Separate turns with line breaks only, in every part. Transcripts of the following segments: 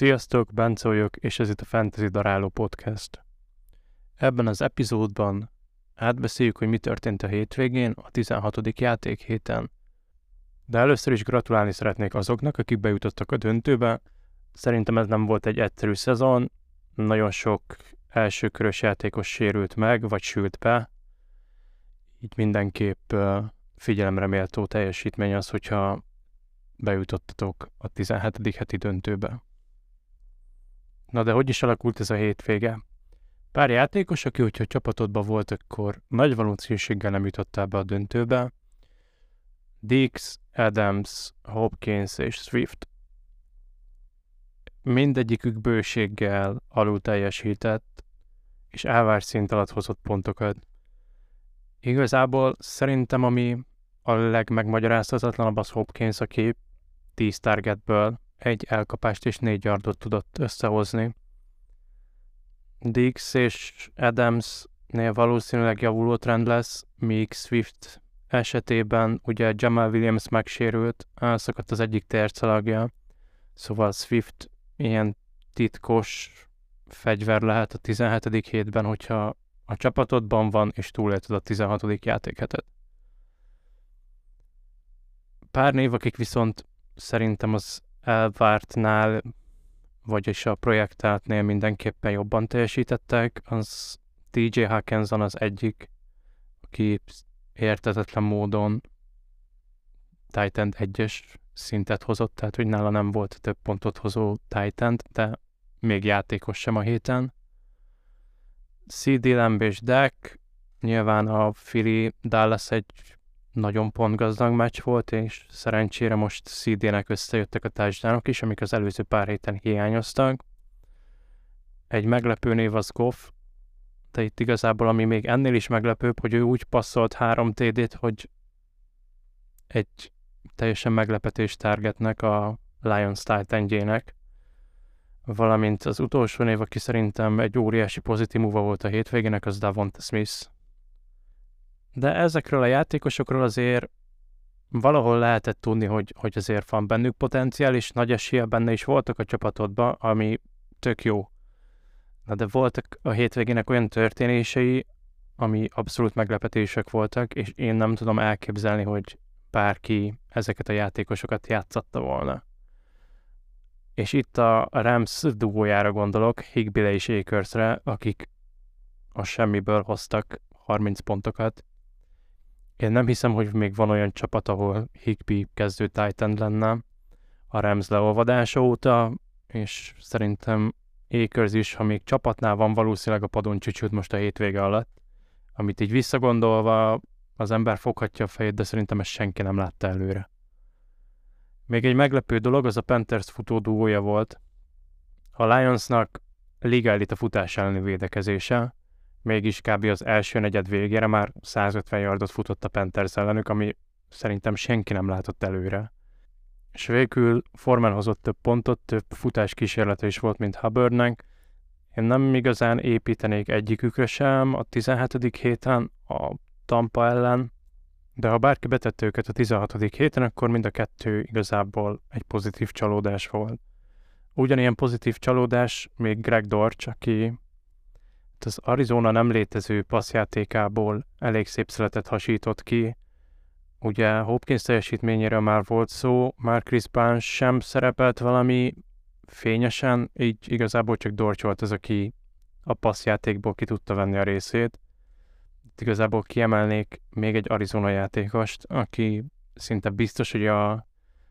Sziasztok, Bence vagyok, és ez itt a Fantasy Daráló Podcast. Ebben az epizódban átbeszéljük, hogy mi történt a hétvégén, a 16. játék héten. De először is gratulálni szeretnék azoknak, akik bejutottak a döntőbe. Szerintem ez nem volt egy egyszerű szezon, nagyon sok elsőkörös játékos sérült meg, vagy sült be. Így mindenképp figyelemre méltó teljesítmény az, hogyha bejutottatok a 17. heti döntőbe. Na de hogy is alakult ez a hétvége? Pár játékos, aki hogyha csapatodban volt, akkor nagy valószínűséggel nem jutottál be a döntőbe. Dix, Adams, Hopkins és Swift. Mindegyikük bőséggel alul teljesített, és elvárt szint alatt hozott pontokat. Igazából szerintem ami a legmegmagyarázhatatlanabb az Hopkins, aki 10 targetből egy elkapást és négy yardot tudott összehozni. Dix és Adams-nél valószínűleg javuló trend lesz, míg Swift esetében ugye Jamal Williams megsérült, elszakadt az egyik tercelagja, szóval Swift ilyen titkos fegyver lehet a 17. hétben, hogyha a csapatodban van, és túlélted a 16. játékhetet. Pár név, akik viszont szerintem az elvártnál, vagyis a projektátnél mindenképpen jobban teljesítettek, az TJ Hawkinson az egyik, aki értetetlen módon Titan 1-es szintet hozott, tehát hogy nála nem volt több pontot hozó Titan, de még játékos sem a héten. CD Lamb és Deck, nyilván a Philly Dallas egy nagyon pontgazdag meccs volt, és szerencsére most CD-nek összejöttek a társadalmak is, amik az előző pár héten hiányoztak. Egy meglepő név az Goff, de itt igazából ami még ennél is meglepőbb, hogy ő úgy passzolt 3 TD-t, hogy egy teljesen meglepetés targetnek a Lions Titan valamint az utolsó név, aki szerintem egy óriási pozitívuma volt a hétvégének, az Davonta Smith de ezekről a játékosokról azért valahol lehetett tudni, hogy, hogy azért van bennük potenciál, és nagy esélye benne is voltak a csapatodban, ami tök jó. Na de voltak a hétvégének olyan történései, ami abszolút meglepetések voltak, és én nem tudom elképzelni, hogy bárki ezeket a játékosokat játszatta volna. És itt a Rams dugójára gondolok, Higbile és Akersre, akik a semmiből hoztak 30 pontokat, én nem hiszem, hogy még van olyan csapat, ahol Higby kezdő Titan lenne a Rams leolvadása óta, és szerintem Akers is, ha még csapatnál van, valószínűleg a padon csücsült most a hétvége alatt, amit így visszagondolva az ember foghatja a fejét, de szerintem ezt senki nem látta előre. Még egy meglepő dolog, az a Panthers futó volt. A Lionsnak liga a futás elleni védekezése, mégis kb. az első negyed végére már 150 yardot futott a Panthers ellenük, ami szerintem senki nem látott előre. És végül Forman hozott több pontot, több futás kísérlete is volt, mint Hubbardnek. Én nem igazán építenék egyikükre sem a 17. héten a Tampa ellen, de ha bárki betette őket a 16. héten, akkor mind a kettő igazából egy pozitív csalódás volt. Ugyanilyen pozitív csalódás még Greg Dorch, aki az Arizona nem létező passzjátékából elég szép szeletet hasított ki. Ugye Hopkins teljesítményére már volt szó, már Chris Barnes sem szerepelt valami fényesen, így igazából csak Dorch volt az, aki a passzjátékból ki tudta venni a részét. Itt igazából kiemelnék még egy Arizona játékost, aki szinte biztos, hogy a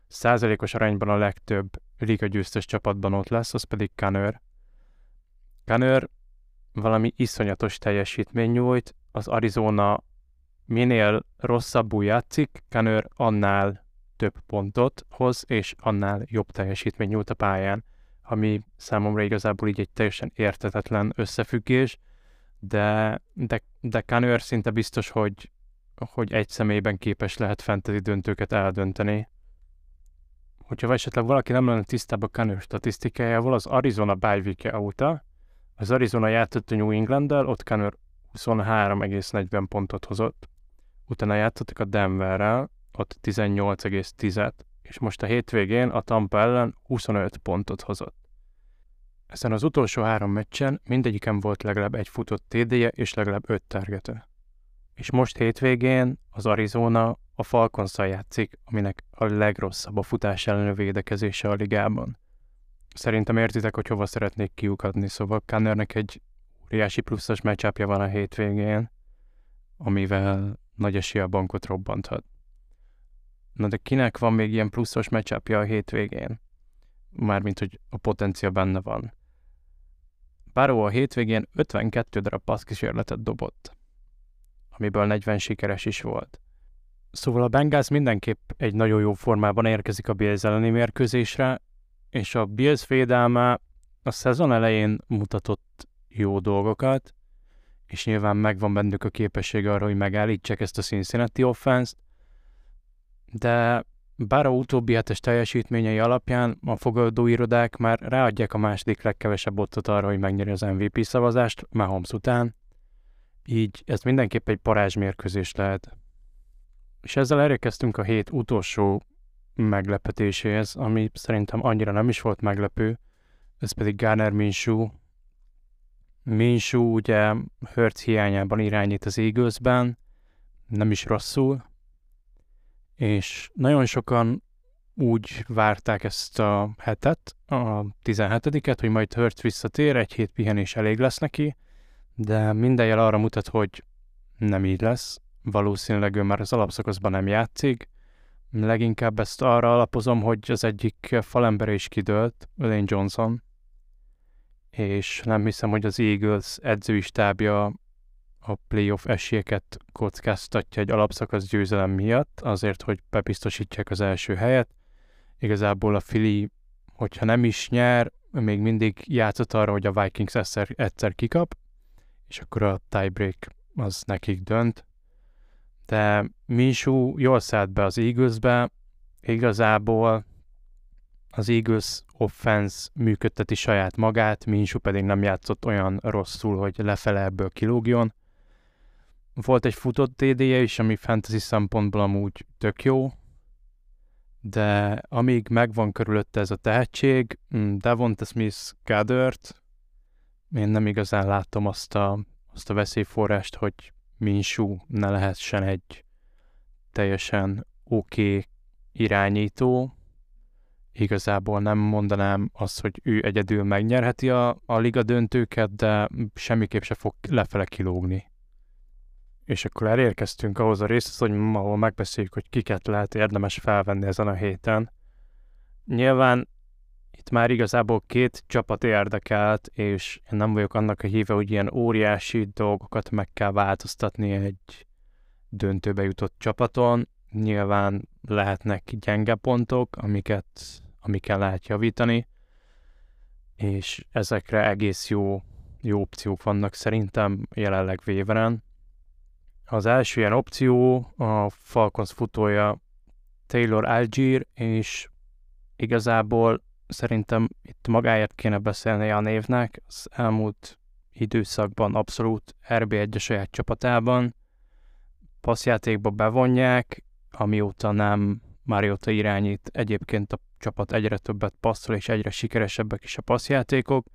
százalékos arányban a legtöbb liga győztes csapatban ott lesz, az pedig Kanör. Kanör valami iszonyatos teljesítmény nyújt, az Arizona minél rosszabbul játszik, Kanör annál több pontot hoz, és annál jobb teljesítmény nyújt a pályán, ami számomra igazából így egy teljesen értetetlen összefüggés, de, de, de Kanör szinte biztos, hogy, hogy egy személyben képes lehet fantasy döntőket eldönteni. Hogyha esetleg valaki nem lenne tisztában Kanör statisztikájával, az Arizona bye óta az Arizona játszott a New England-del, ott Connor 23,40 pontot hozott. Utána játszottak a Denverrel, ott 18,10 és most a hétvégén a Tampa ellen 25 pontot hozott. Ezen az utolsó három meccsen mindegyiken volt legalább egy futott TD-je és legalább öt targete. És most hétvégén az Arizona a falcons játszik, aminek a legrosszabb a futás ellenő védekezése a ligában. Szerintem értitek, hogy hova szeretnék kiukadni, szóval Kannernek egy óriási pluszos meccsapja van a hétvégén, amivel nagy esélye a bankot robbanthat. Na de kinek van még ilyen pluszos meccsapja a hétvégén? Mármint, hogy a potencia benne van. Barrow a hétvégén 52 darab passzkísérletet dobott, amiből 40 sikeres is volt. Szóval a Bengals mindenképp egy nagyon jó formában érkezik a Bills elleni mérkőzésre, és a Bills védelme a szezon elején mutatott jó dolgokat, és nyilván megvan bennük a képessége arra, hogy megállítsák ezt a Cincinnati offense de bár a utóbbi hetes teljesítményei alapján a fogadóirodák már ráadják a második legkevesebb ottot arra, hogy megnyeri az MVP szavazást Mahomes után, így ez mindenképp egy parázsmérkőzés lehet. És ezzel elérkeztünk a hét utolsó meglepetéséhez, ami szerintem annyira nem is volt meglepő, ez pedig Garner Minshew. Minshew ugye Hurts hiányában irányít az Eaglesben, nem is rosszul, és nagyon sokan úgy várták ezt a hetet, a 17-et, hogy majd Hurts visszatér, egy hét pihenés elég lesz neki, de minden jel arra mutat, hogy nem így lesz. Valószínűleg ő már az alapszakaszban nem játszik. Leginkább ezt arra alapozom, hogy az egyik falembere is kidőlt, Lane Johnson, és nem hiszem, hogy az Eagles edzői stábja a playoff esélyeket kockáztatja egy alapszakasz győzelem miatt, azért, hogy bebiztosítsák az első helyet. Igazából a Fili, hogyha nem is nyer, még mindig játszott arra, hogy a Vikings egyszer, egyszer kikap, és akkor a tiebreak az nekik dönt. De Minshew jól szállt be az Eaglesbe, igazából az Eagles offense működteti saját magát, Minshew pedig nem játszott olyan rosszul, hogy lefele ebből kilógjon. Volt egy futott TD-je is, ami fantasy szempontból amúgy tök jó, de amíg megvan körülötte ez a tehetség, mm, Devonta Smith Gathert, én nem igazán látom azt a, azt a veszélyforrást, hogy Minsú ne lehessen egy teljesen oké okay irányító. Igazából nem mondanám azt, hogy ő egyedül megnyerheti a, a liga döntőket, de semmiképp se fog lefele kilógni. És akkor elérkeztünk ahhoz a részhez, hogy ahol megbeszéljük, hogy kiket lehet érdemes felvenni ezen a héten. Nyilván itt már igazából két csapat érdekelt, és én nem vagyok annak a híve, hogy ilyen óriási dolgokat meg kell változtatni egy döntőbe jutott csapaton. Nyilván lehetnek gyenge pontok, amiket, amiket lehet javítani, és ezekre egész jó, jó opciók vannak szerintem jelenleg Véveren. Az első ilyen opció a Falcons futója Taylor Algier, és igazából szerintem itt magáért kéne beszélni a névnek. Az elmúlt időszakban abszolút RB1 a saját csapatában. Passzjátékba bevonják, amióta nem Mariota irányít. Egyébként a csapat egyre többet passzol, és egyre sikeresebbek is a passzjátékok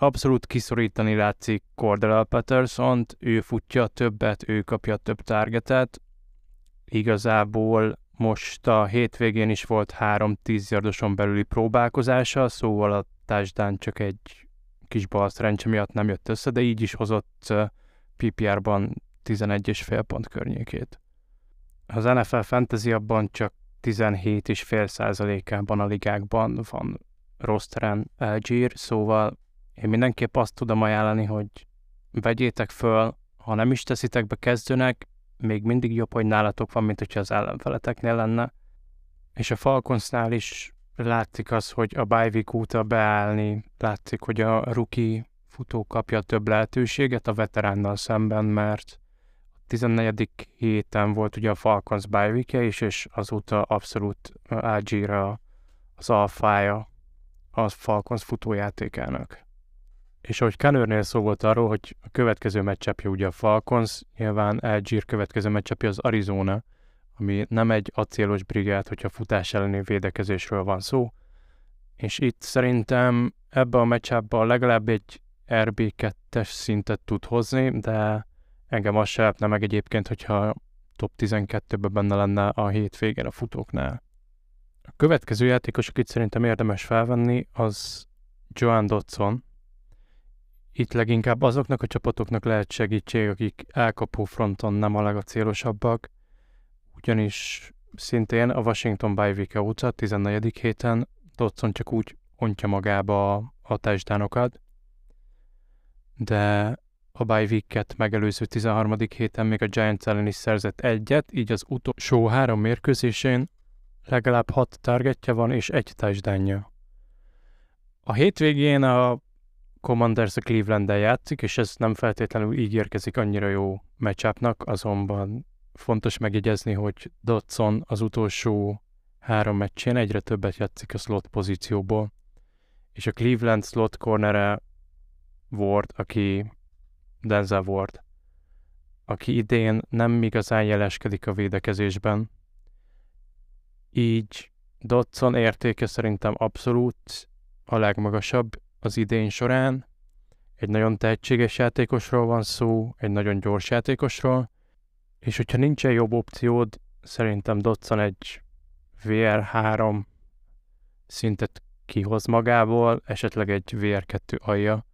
abszolút kiszorítani látszik Cordell patterson ő futja többet, ő kapja több targetet. Igazából most a hétvégén is volt három 10 yardoson belüli próbálkozása, szóval a touchdown csak egy kis balszerencse miatt nem jött össze, de így is hozott PPR-ban 11,5 pont környékét. Az NFL Fantasy abban csak 17,5 százalékában a ligákban van rosteren Algier, szóval én mindenképp azt tudom ajánlani, hogy vegyétek föl, ha nem is teszitek be kezdőnek, még mindig jobb, hogy nálatok van, mint hogyha az ellenfeleteknél lenne. És a Falconsnál is látszik az, hogy a bye óta beállni, látszik, hogy a rookie futó kapja több lehetőséget a veteránnal szemben, mert a 14. héten volt ugye a Falcons bye is, és azóta abszolút Algira az alfája a Falcons futójátékának. És ahogy Kanőrnél szó volt arról, hogy a következő meccsapja ugye a Falcons, nyilván Algier következő meccsapja az Arizona, ami nem egy acélos brigád, hogyha futás elleni védekezésről van szó. És itt szerintem ebbe a meccsában legalább egy RB2-es szintet tud hozni, de engem az se lepne meg egyébként, hogyha top 12-ben benne lenne a hétvégén a futóknál. A következő játékos, akit szerintem érdemes felvenni, az Joan Dodson. Itt leginkább azoknak a csapatoknak lehet segítség, akik elkapó fronton nem a legacélosabbak, ugyanis szintén a Washington bye óta, 14. héten Dodson csak úgy ontja magába a, a touchdownokat, de a bye week megelőző 13. héten még a Giants ellen is szerzett egyet, így az utolsó három mérkőzésén legalább hat targetje van és egy touchdownja. A hétvégén a Commanders a cleveland játszik, és ez nem feltétlenül így érkezik annyira jó matchupnak, azonban fontos megjegyezni, hogy Dodson az utolsó három meccsén egyre többet játszik a slot pozícióból, és a Cleveland slot cornere Ward, aki Denzel Ward, aki idén nem igazán jeleskedik a védekezésben. Így Dodson értéke szerintem abszolút a legmagasabb az idén során. Egy nagyon tehetséges játékosról van szó, egy nagyon gyors játékosról, és hogyha nincsen jobb opciód, szerintem Dodson egy VR3 szintet kihoz magából, esetleg egy VR2 alja.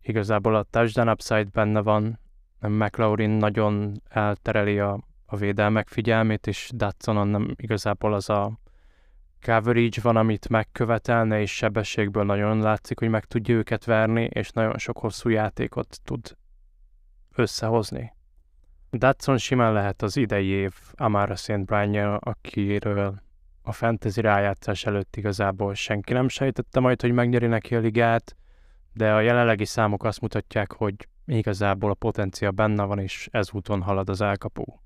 Igazából a touchdown upside benne van, McLaurin nagyon eltereli a, a védelmek figyelmét, és Datsonon nem igazából az a coverage van, amit megkövetelne, és sebességből nagyon látszik, hogy meg tudja őket verni, és nagyon sok hosszú játékot tud összehozni. Datson simán lehet az idei év Amara St. Brian, akiről a fantasy rájátszás előtt igazából senki nem sejtette majd, hogy megnyeri neki a ligát, de a jelenlegi számok azt mutatják, hogy igazából a potencia benne van, és ezúton halad az elkapó.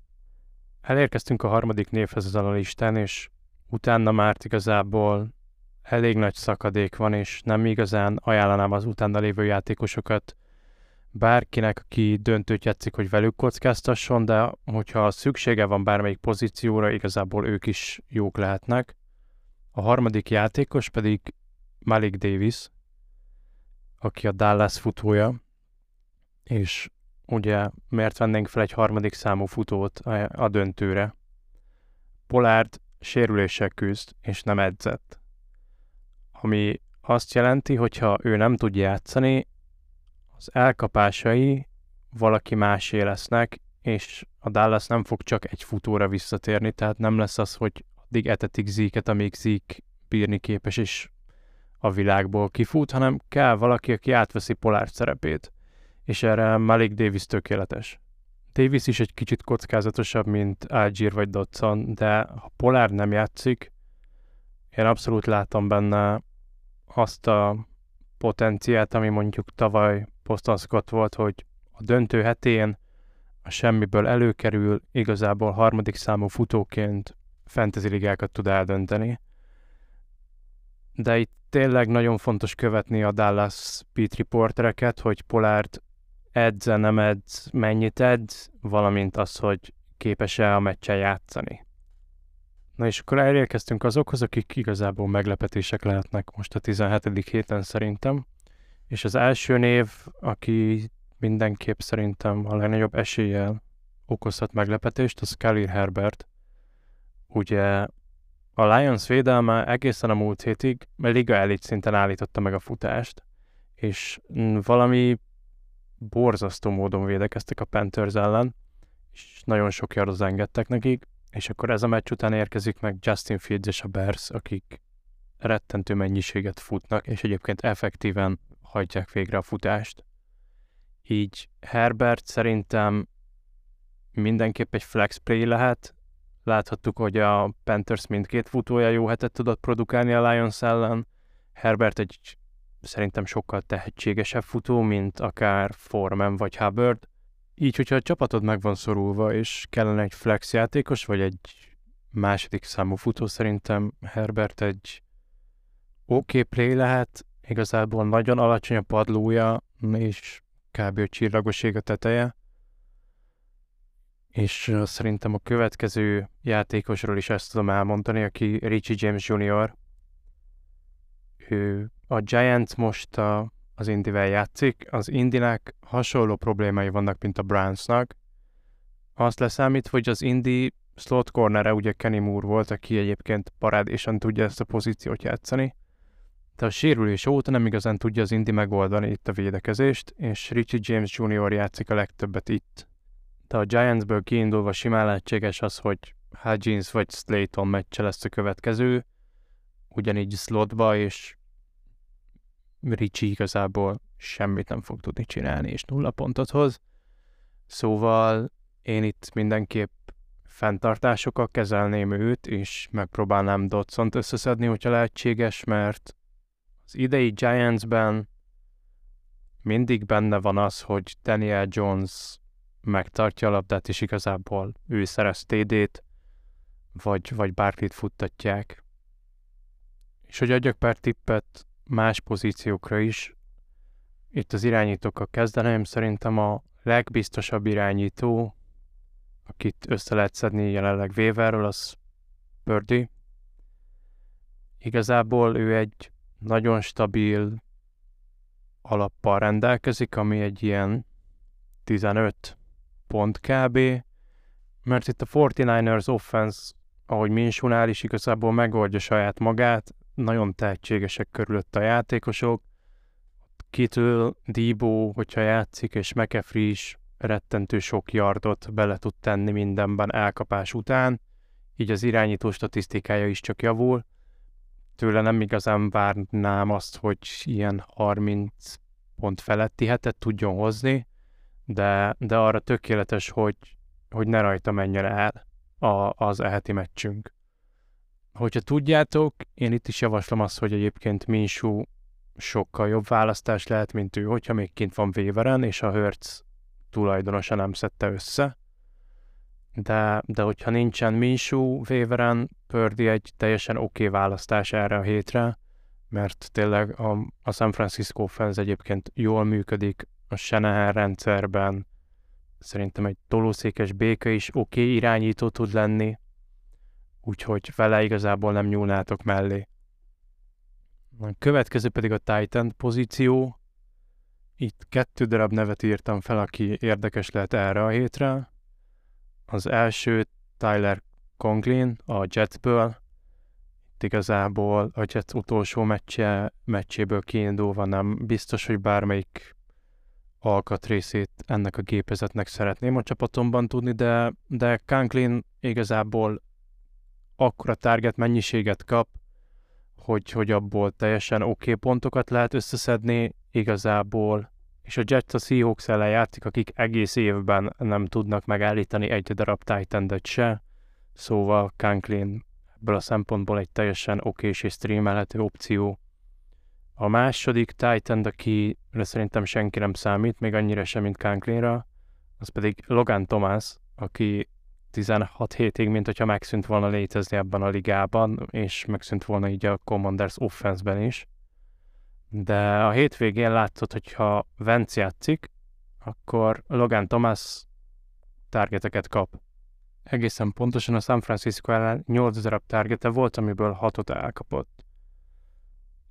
Elérkeztünk a harmadik névhez az a listán, és utána már igazából elég nagy szakadék van, és nem igazán ajánlanám az utána lévő játékosokat bárkinek, aki döntőt játszik, hogy velük kockáztasson, de hogyha szüksége van bármelyik pozícióra, igazából ők is jók lehetnek. A harmadik játékos pedig Malik Davis, aki a Dallas futója, és ugye miért vennénk fel egy harmadik számú futót a döntőre? Polárd sérüléssel küzd, és nem edzett. Ami azt jelenti, hogyha ő nem tud játszani, az elkapásai valaki másé lesznek, és a Dallas nem fog csak egy futóra visszatérni, tehát nem lesz az, hogy addig etetik Zeke-et, amíg Zeke bírni képes és a világból kifut, hanem kell valaki, aki átveszi Polár szerepét, és erre Malik Davis tökéletes. Davis is egy kicsit kockázatosabb, mint Algier vagy Dodson, de ha Polár nem játszik, én abszolút látom benne azt a potenciát, ami mondjuk tavaly Boston Scott volt, hogy a döntő hetén a semmiből előkerül, igazából harmadik számú futóként fantasy ligákat tud eldönteni. De itt tényleg nagyon fontos követni a Dallas Beat Reportereket, hogy Pollard edze, nem edz, mennyit edz, valamint az, hogy képes-e a meccsen játszani. Na és akkor elérkeztünk azokhoz, akik igazából meglepetések lehetnek most a 17. héten szerintem. És az első név, aki mindenképp szerintem a legnagyobb eséllyel okozhat meglepetést, az Khalil Herbert. Ugye a Lions védelme egészen a múlt hétig liga elit szinten állította meg a futást, és valami borzasztó módon védekeztek a Panthers ellen, és nagyon sok yardot engedtek nekik, és akkor ez a meccs után érkezik meg Justin Fields és a Bears, akik rettentő mennyiséget futnak, és egyébként effektíven hagyják végre a futást. Így Herbert szerintem mindenképp egy flex play lehet. Láthattuk, hogy a Panthers mindkét futója jó hetet tudott produkálni a Lions ellen. Herbert egy szerintem sokkal tehetségesebb futó, mint akár Foreman vagy Hubbard. Így, hogyha a csapatod meg van szorulva, és kellene egy flex játékos, vagy egy második számú futó, szerintem Herbert egy oké okay play lehet, igazából nagyon alacsony a padlója, és kb. a csillagoség a teteje. És szerintem a következő játékosról is ezt tudom elmondani, aki Richie James Jr. ő a Giants most a, az Indivel játszik, az Indinek hasonló problémái vannak, mint a Brownsnak. Azt leszámít, hogy az Indi slot cornere ugye Kenny Moore volt, aki egyébként parádésan tudja ezt a pozíciót játszani, de a sérülés óta nem igazán tudja az Indi megoldani itt a védekezést, és Richie James Jr. játszik a legtöbbet itt. De a Giantsből kiindulva simán lehetséges az, hogy Hudgens vagy Slayton meccse lesz a következő, ugyanígy slotba, és Richie igazából semmit nem fog tudni csinálni, és nulla pontot hoz. Szóval én itt mindenképp fenntartásokkal kezelném őt, és megpróbálnám Dodson-t összeszedni, hogyha lehetséges, mert az idei Giants-ben mindig benne van az, hogy Daniel Jones megtartja a labdát, és igazából ő szerez TD-t, vagy, vagy bárkit futtatják. És hogy adjak pár tippet más pozíciókra is, itt az irányítókkal kezdeném, szerintem a legbiztosabb irányító, akit össze lehet szedni jelenleg Weaverről, az Pördi. Igazából ő egy nagyon stabil alappal rendelkezik, ami egy ilyen 15 pont kb. Mert itt a 49ers offense, ahogy Minsunál is igazából megoldja saját magát, nagyon tehetségesek körülött a játékosok. Kitől Debo, hogyha játszik, és McAfee is rettentő sok yardot bele tud tenni mindenben elkapás után, így az irányító statisztikája is csak javul. Tőle nem igazán várnám azt, hogy ilyen 30 pont feletti hetet tudjon hozni, de, de arra tökéletes, hogy, hogy ne rajta menjen el a, az eheti meccsünk. Hogyha tudjátok, én itt is javaslom azt, hogy egyébként Minsú sokkal jobb választás lehet, mint ő, hogyha még kint van Véveren, és a Hertz tulajdonosa nem szedte össze. De, de hogyha nincsen Minsú Véveren, Pördi egy teljesen oké okay választás erre a hétre, mert tényleg a, a San Francisco Fans egyébként jól működik a Shanahan rendszerben, szerintem egy tolószékes béka is oké okay irányító tud lenni, úgyhogy vele igazából nem nyúlnátok mellé. A következő pedig a Titan pozíció. Itt kettő darab nevet írtam fel, aki érdekes lehet erre a hétre. Az első Tyler Conklin a Jetsből. Itt igazából a Jets utolsó meccse, meccséből kiindulva nem biztos, hogy bármelyik alkatrészét ennek a gépezetnek szeretném a csapatomban tudni, de, de Conklin igazából akkora target mennyiséget kap, hogy, hogy abból teljesen oké okay pontokat lehet összeszedni igazából, és a Jets a Seahawks ellen játszik, akik egész évben nem tudnak megállítani egy darab titan se, szóval Conklin ebből a szempontból egy teljesen oké és streamelhető opció. A második Titan, aki szerintem senki nem számít, még annyira sem, mint Conklinra, az pedig Logan Thomas, aki 16 hétig, mint hogyha megszűnt volna létezni ebben a ligában, és megszűnt volna így a Commanders offense-ben is. De a hétvégén látszott, hogyha Vence játszik, akkor Logan Thomas targeteket kap. Egészen pontosan a San Francisco ellen 8 darab targete volt, amiből 6-ot elkapott.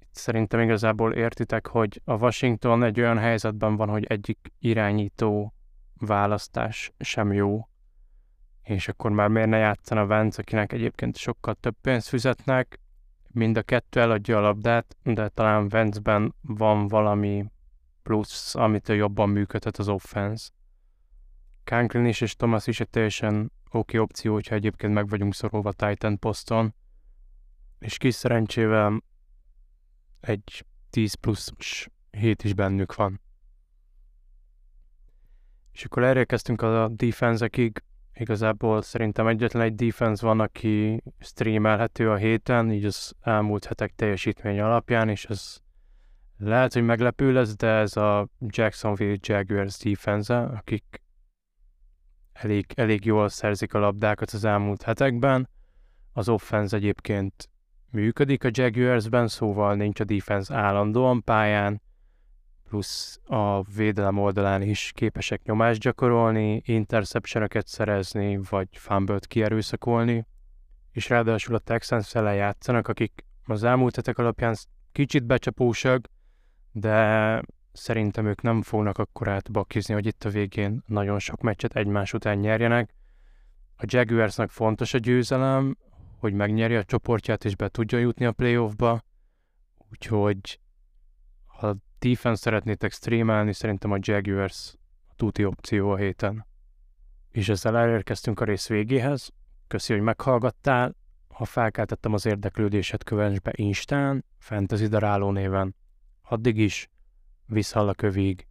Itt szerintem igazából értitek, hogy a Washington egy olyan helyzetben van, hogy egyik irányító választás sem jó, és akkor már miért ne játszana Vance, akinek egyébként sokkal több pénzt fizetnek, mind a kettő eladja a labdát, de talán Vance-ben van valami plusz, amitől jobban működhet az offense. Conklin is és Thomas is egy teljesen oké okay opció, hogyha egyébként meg vagyunk szorulva Titan poszton, és kis szerencsével egy 10 plusz hét is bennük van. És akkor elérkeztünk a defense-ekig, Igazából szerintem egyetlen egy defense van, aki streamelhető a héten, így az elmúlt hetek teljesítmény alapján, és ez lehet, hogy meglepő lesz, de ez a Jacksonville Jaguars defense akik elég, elég jól szerzik a labdákat az elmúlt hetekben. Az offense egyébként működik a Jaguarsben, szóval nincs a defense állandóan pályán, plusz a védelem oldalán is képesek nyomást gyakorolni, interceptionöket szerezni, vagy fumble-t kierőszakolni, és ráadásul a Texans ellen játszanak, akik az elmúlt hetek alapján kicsit becsapóság, de szerintem ők nem fognak akkor átbakizni, hogy itt a végén nagyon sok meccset egymás után nyerjenek. A Jaguarsnak fontos a győzelem, hogy megnyeri a csoportját és be tudja jutni a playoffba, úgyhogy ha defense szeretnétek streamelni, szerintem a Jaguars a tuti opció a héten. És ezzel elérkeztünk a rész végéhez. Köszi, hogy meghallgattál. Ha felkeltettem az érdeklődésed, kövess be Instán, Fantasy Daráló néven. Addig is, visszhall a kövig.